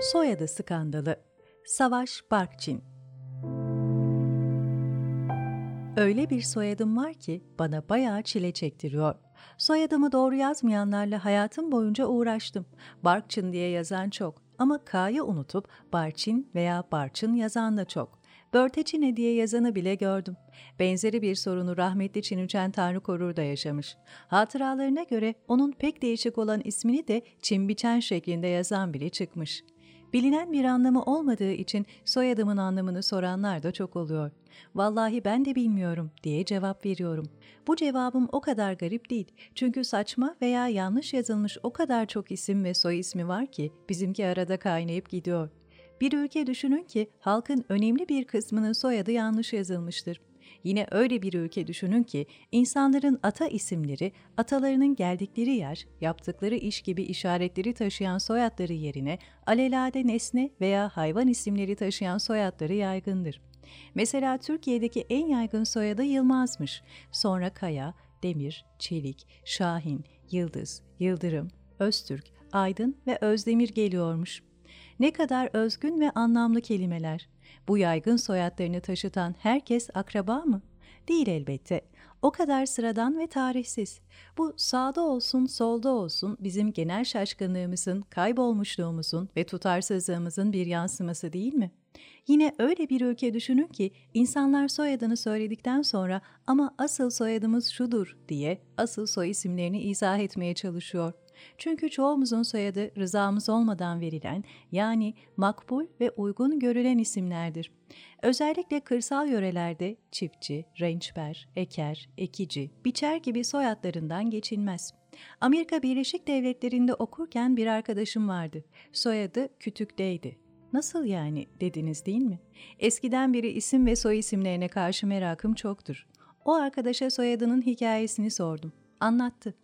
Soyadı skandalı. Savaş Barkçin. Öyle bir soyadım var ki bana bayağı çile çektiriyor. Soyadımı doğru yazmayanlarla hayatım boyunca uğraştım. Barkçın diye yazan çok ama K'yı unutup Barçin veya Barçın yazan da çok. Börteçine diye yazanı bile gördüm. Benzeri bir sorunu rahmetli Çinüçen Tanrı Korur da yaşamış. Hatıralarına göre onun pek değişik olan ismini de Çimbiçen şeklinde yazan biri çıkmış. Bilinen bir anlamı olmadığı için soyadımın anlamını soranlar da çok oluyor. Vallahi ben de bilmiyorum diye cevap veriyorum. Bu cevabım o kadar garip değil. Çünkü saçma veya yanlış yazılmış o kadar çok isim ve soy ismi var ki bizimki arada kaynayıp gidiyor. Bir ülke düşünün ki halkın önemli bir kısmının soyadı yanlış yazılmıştır. Yine öyle bir ülke düşünün ki insanların ata isimleri, atalarının geldikleri yer, yaptıkları iş gibi işaretleri taşıyan soyadları yerine alelade nesne veya hayvan isimleri taşıyan soyadları yaygındır. Mesela Türkiye'deki en yaygın soyadı Yılmaz'mış. Sonra Kaya, Demir, Çelik, Şahin, Yıldız, Yıldırım, Öztürk, Aydın ve Özdemir geliyormuş. Ne kadar özgün ve anlamlı kelimeler. Bu yaygın soyadlarını taşıtan herkes akraba mı? Değil elbette. O kadar sıradan ve tarihsiz. Bu sağda olsun, solda olsun bizim genel şaşkınlığımızın, kaybolmuşluğumuzun ve tutarsızlığımızın bir yansıması değil mi? Yine öyle bir ülke düşünün ki insanlar soyadını söyledikten sonra ama asıl soyadımız şudur diye asıl soy isimlerini izah etmeye çalışıyor. Çünkü çoğumuzun soyadı rızamız olmadan verilen yani makbul ve uygun görülen isimlerdir. Özellikle kırsal yörelerde çiftçi, rençber, eker, ekici, biçer gibi soyadlarından geçilmez. Amerika Birleşik Devletleri'nde okurken bir arkadaşım vardı. Soyadı Kütük'teydi. Nasıl yani dediniz değil mi? Eskiden beri isim ve soy isimlerine karşı merakım çoktur. O arkadaşa soyadının hikayesini sordum. Anlattı.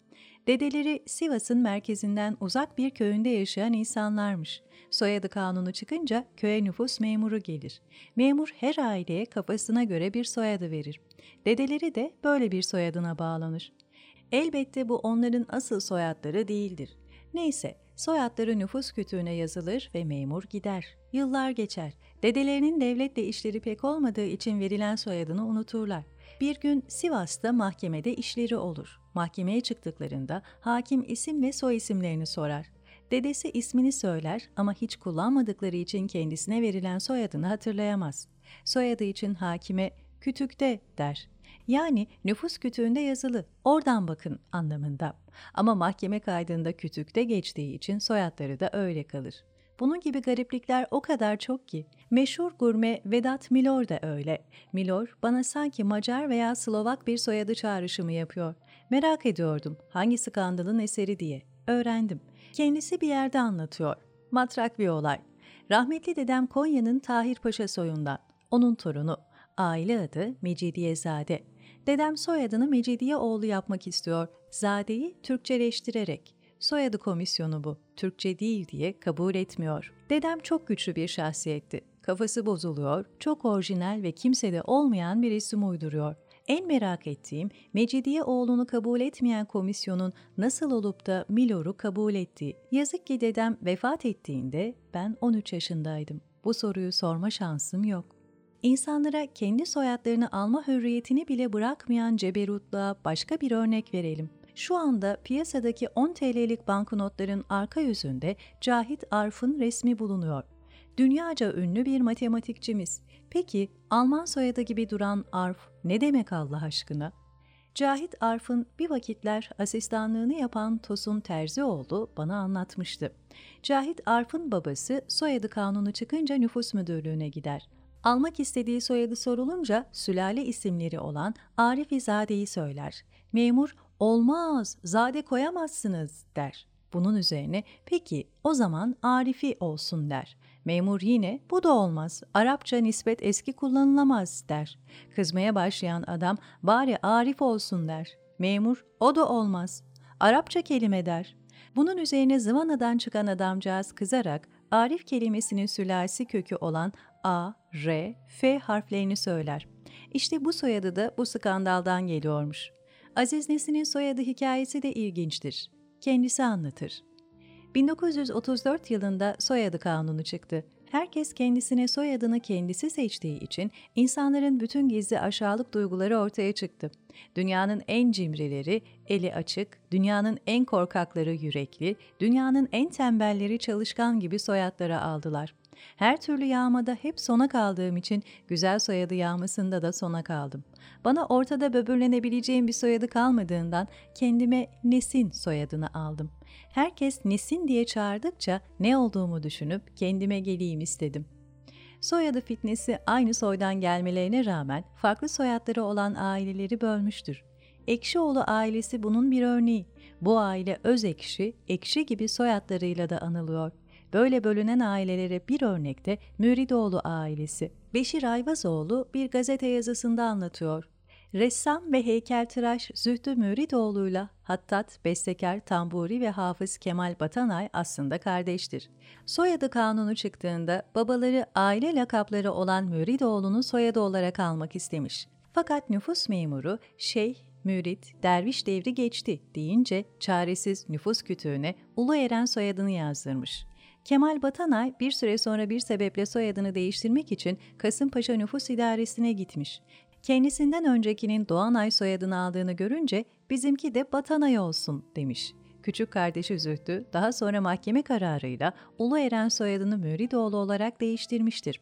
Dedeleri Sivas'ın merkezinden uzak bir köyünde yaşayan insanlarmış. Soyadı kanunu çıkınca köye nüfus memuru gelir. Memur her aileye kafasına göre bir soyadı verir. Dedeleri de böyle bir soyadına bağlanır. Elbette bu onların asıl soyadları değildir. Neyse, soyadları nüfus kütüğüne yazılır ve memur gider. Yıllar geçer. Dedelerinin devletle işleri pek olmadığı için verilen soyadını unuturlar. Bir gün Sivas'ta mahkemede işleri olur. Mahkemeye çıktıklarında hakim isim ve soy isimlerini sorar. Dedesi ismini söyler ama hiç kullanmadıkları için kendisine verilen soyadını hatırlayamaz. Soyadı için hakime kütükte der. Yani nüfus kütüğünde yazılı, oradan bakın anlamında. Ama mahkeme kaydında kütükte geçtiği için soyadları da öyle kalır. Bunun gibi gariplikler o kadar çok ki. Meşhur gurme Vedat Milor da öyle. Milor bana sanki Macar veya Slovak bir soyadı çağrışımı yapıyor. Merak ediyordum hangi skandalın eseri diye. Öğrendim. Kendisi bir yerde anlatıyor. Matrak bir olay. Rahmetli dedem Konya'nın Tahir Paşa soyundan. Onun torunu. Aile adı Mecidiyezade. Dedem soyadını Mecidiye oğlu yapmak istiyor. Zadeyi Türkçeleştirerek. Soyadı komisyonu bu. Türkçe değil diye kabul etmiyor. Dedem çok güçlü bir şahsiyetti. Kafası bozuluyor, çok orijinal ve kimsede olmayan bir isim uyduruyor. En merak ettiğim Mecidiye oğlunu kabul etmeyen komisyonun nasıl olup da Milor'u kabul ettiği. Yazık ki dedem vefat ettiğinde ben 13 yaşındaydım. Bu soruyu sorma şansım yok. İnsanlara kendi soyadlarını alma hürriyetini bile bırakmayan ceberutluğa başka bir örnek verelim. Şu anda piyasadaki 10 TL'lik banknotların arka yüzünde Cahit Arf'ın resmi bulunuyor. Dünyaca ünlü bir matematikçimiz. Peki Alman soyadı gibi duran Arf ne demek Allah aşkına? Cahit Arf'ın bir vakitler asistanlığını yapan Tosun Terzioğlu bana anlatmıştı. Cahit Arf'ın babası soyadı kanunu çıkınca nüfus müdürlüğüne gider. Almak istediği soyadı sorulunca sülale isimleri olan Arifizade'yi söyler. Memur olmaz, zade koyamazsınız der. Bunun üzerine peki o zaman Arifi olsun der. Memur yine bu da olmaz, Arapça nispet eski kullanılamaz der. Kızmaya başlayan adam bari Arif olsun der. Memur o da olmaz, Arapça kelime der. Bunun üzerine zıvanadan çıkan adamcağız kızarak Arif kelimesinin sülasi kökü olan A, R, F harflerini söyler. İşte bu soyadı da bu skandaldan geliyormuş. Aziz Nesin'in soyadı hikayesi de ilginçtir. Kendisi anlatır. 1934 yılında soyadı kanunu çıktı. Herkes kendisine soyadını kendisi seçtiği için insanların bütün gizli aşağılık duyguları ortaya çıktı. Dünyanın en cimrileri eli açık, dünyanın en korkakları yürekli, dünyanın en tembelleri çalışkan gibi soyadları aldılar. Her türlü yağmada hep sona kaldığım için güzel soyadı yağmasında da sona kaldım. Bana ortada böbürlenebileceğim bir soyadı kalmadığından kendime Nesin soyadını aldım. Herkes Nesin diye çağırdıkça ne olduğumu düşünüp kendime geleyim istedim. Soyadı fitnesi aynı soydan gelmelerine rağmen farklı soyadları olan aileleri bölmüştür. Ekşioğlu ailesi bunun bir örneği. Bu aile öz ekşi, ekşi gibi soyadlarıyla da anılıyor. Böyle bölünen ailelere bir örnekte Müridoğlu ailesi. Beşir Ayvazoğlu bir gazete yazısında anlatıyor. Ressam ve heykeltıraş Zühtü Müridoğlu'yla hattat, bestekar, tamburi ve hafız Kemal Batanay aslında kardeştir. Soyadı kanunu çıktığında babaları aile lakapları olan Müridoğlu'nu soyadı olarak almak istemiş. Fakat nüfus memuru Şeyh mürit, derviş devri geçti deyince çaresiz nüfus kütüğüne Ulu Eren soyadını yazdırmış. Kemal Batanay bir süre sonra bir sebeple soyadını değiştirmek için Kasımpaşa Nüfus İdaresi'ne gitmiş. Kendisinden öncekinin Doğanay soyadını aldığını görünce bizimki de Batanay olsun demiş. Küçük kardeşi Zühtü daha sonra mahkeme kararıyla Ulu Eren soyadını Müridoğlu olarak değiştirmiştir.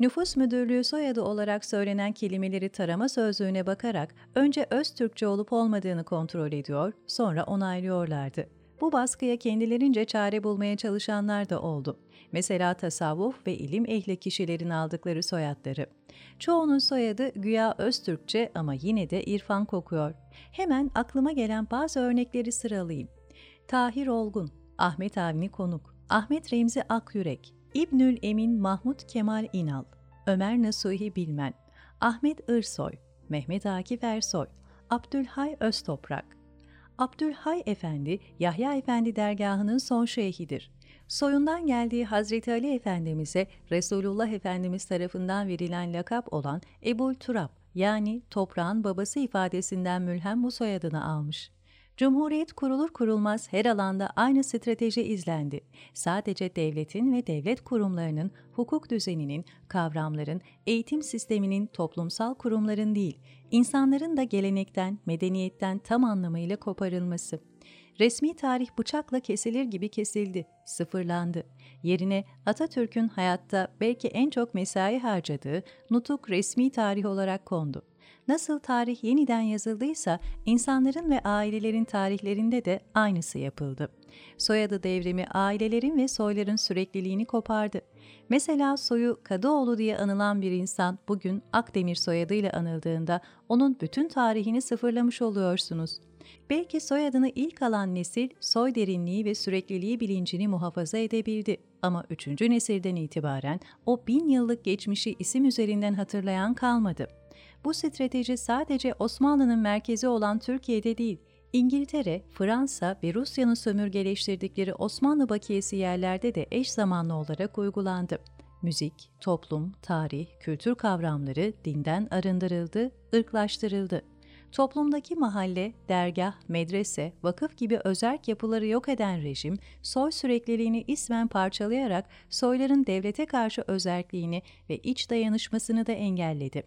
Nüfus müdürlüğü soyadı olarak söylenen kelimeleri tarama sözlüğüne bakarak önce öz Türkçe olup olmadığını kontrol ediyor, sonra onaylıyorlardı. Bu baskıya kendilerince çare bulmaya çalışanlar da oldu. Mesela tasavvuf ve ilim ehli kişilerin aldıkları soyadları. Çoğunun soyadı güya Öztürkçe ama yine de irfan kokuyor. Hemen aklıma gelen bazı örnekleri sıralayayım. Tahir Olgun, Ahmet Avni Konuk, Ahmet Remzi Akyürek, İbnül Emin Mahmut Kemal İnal, Ömer Nasuhi Bilmen, Ahmet Irsoy, Mehmet Akif Ersoy, Abdülhay Öztoprak, Abdülhay Efendi, Yahya Efendi dergahının son şeyhidir. Soyundan geldiği Hazreti Ali Efendimiz'e Resulullah Efendimiz tarafından verilen lakap olan Ebul Turab yani toprağın babası ifadesinden mülhem bu soyadını almış. Cumhuriyet kurulur kurulmaz her alanda aynı strateji izlendi. Sadece devletin ve devlet kurumlarının, hukuk düzeninin, kavramların, eğitim sisteminin, toplumsal kurumların değil, insanların da gelenekten, medeniyetten tam anlamıyla koparılması. Resmi tarih bıçakla kesilir gibi kesildi, sıfırlandı. Yerine Atatürk'ün hayatta belki en çok mesai harcadığı nutuk resmi tarih olarak kondu. Nasıl tarih yeniden yazıldıysa insanların ve ailelerin tarihlerinde de aynısı yapıldı. Soyadı devrimi ailelerin ve soyların sürekliliğini kopardı. Mesela soyu Kadıoğlu diye anılan bir insan bugün Akdemir soyadıyla anıldığında onun bütün tarihini sıfırlamış oluyorsunuz. Belki soyadını ilk alan nesil soy derinliği ve sürekliliği bilincini muhafaza edebildi. Ama üçüncü nesilden itibaren o bin yıllık geçmişi isim üzerinden hatırlayan kalmadı. Bu strateji sadece Osmanlı'nın merkezi olan Türkiye'de değil, İngiltere, Fransa ve Rusya'nın sömürgeleştirdikleri Osmanlı bakiyesi yerlerde de eş zamanlı olarak uygulandı. Müzik, toplum, tarih, kültür kavramları dinden arındırıldı, ırklaştırıldı. Toplumdaki mahalle, dergah, medrese, vakıf gibi özerk yapıları yok eden rejim, soy sürekliliğini ismen parçalayarak soyların devlete karşı özerkliğini ve iç dayanışmasını da engelledi.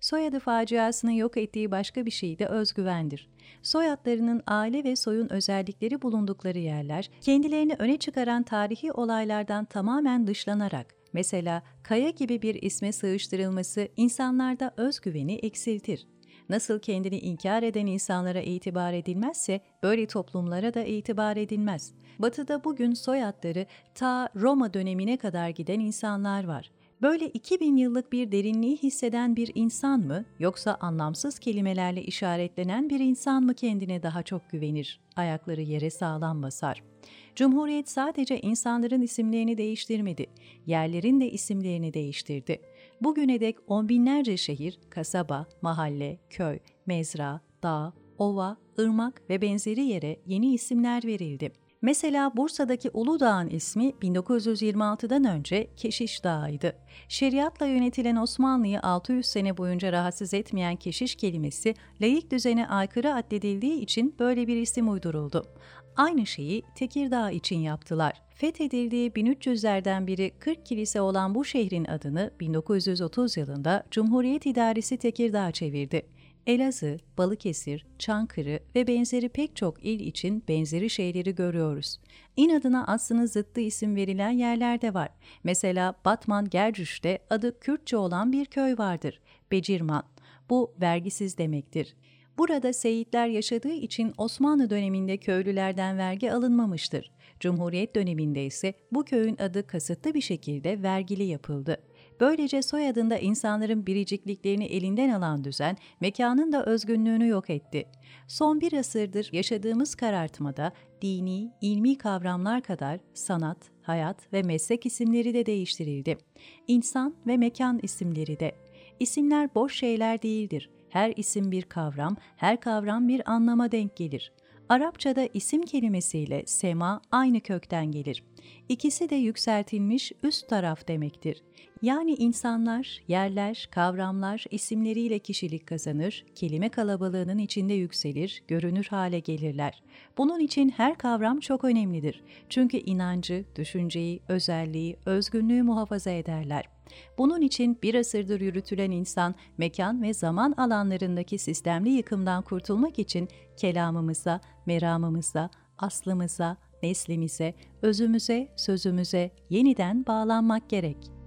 Soyadı faciasını yok ettiği başka bir şey de özgüvendir. Soyadlarının aile ve soyun özellikleri bulundukları yerler, kendilerini öne çıkaran tarihi olaylardan tamamen dışlanarak, mesela Kaya gibi bir isme sığıştırılması insanlarda özgüveni eksiltir. Nasıl kendini inkar eden insanlara itibar edilmezse, böyle toplumlara da itibar edilmez. Batı'da bugün soyadları ta Roma dönemine kadar giden insanlar var. Böyle 2000 yıllık bir derinliği hisseden bir insan mı yoksa anlamsız kelimelerle işaretlenen bir insan mı kendine daha çok güvenir, ayakları yere sağlam basar? Cumhuriyet sadece insanların isimlerini değiştirmedi, yerlerin de isimlerini değiştirdi. Bugüne dek on binlerce şehir, kasaba, mahalle, köy, mezra, dağ, ova, ırmak ve benzeri yere yeni isimler verildi. Mesela Bursa'daki Uludağ'ın ismi 1926'dan önce Keşiş Dağı'ydı. Şeriatla yönetilen Osmanlı'yı 600 sene boyunca rahatsız etmeyen keşiş kelimesi laik düzene aykırı addedildiği için böyle bir isim uyduruldu. Aynı şeyi Tekirdağ için yaptılar. Fethedildiği 1300'lerden biri 40 kilise olan bu şehrin adını 1930 yılında Cumhuriyet İdaresi Tekirdağ çevirdi. Elazığ, Balıkesir, Çankırı ve benzeri pek çok il için benzeri şeyleri görüyoruz. İnadına aslında zıttı isim verilen yerler de var. Mesela Batman Gercüş'te adı Kürtçe olan bir köy vardır. Becirman. Bu vergisiz demektir. Burada Seyitler yaşadığı için Osmanlı döneminde köylülerden vergi alınmamıştır. Cumhuriyet döneminde ise bu köyün adı kasıtlı bir şekilde vergili yapıldı. Böylece soyadında insanların biricikliklerini elinden alan düzen, mekanın da özgünlüğünü yok etti. Son bir asırdır yaşadığımız karartmada dini, ilmi kavramlar kadar sanat, hayat ve meslek isimleri de değiştirildi. İnsan ve mekan isimleri de. İsimler boş şeyler değildir. Her isim bir kavram, her kavram bir anlama denk gelir. Arapçada isim kelimesiyle sema aynı kökten gelir. İkisi de yükseltilmiş üst taraf demektir. Yani insanlar, yerler, kavramlar isimleriyle kişilik kazanır, kelime kalabalığının içinde yükselir, görünür hale gelirler. Bunun için her kavram çok önemlidir. Çünkü inancı, düşünceyi, özelliği, özgünlüğü muhafaza ederler. Bunun için bir asırdır yürütülen insan, mekan ve zaman alanlarındaki sistemli yıkımdan kurtulmak için kelamımıza, meramımıza, aslımıza, neslimize, özümüze, sözümüze yeniden bağlanmak gerek.''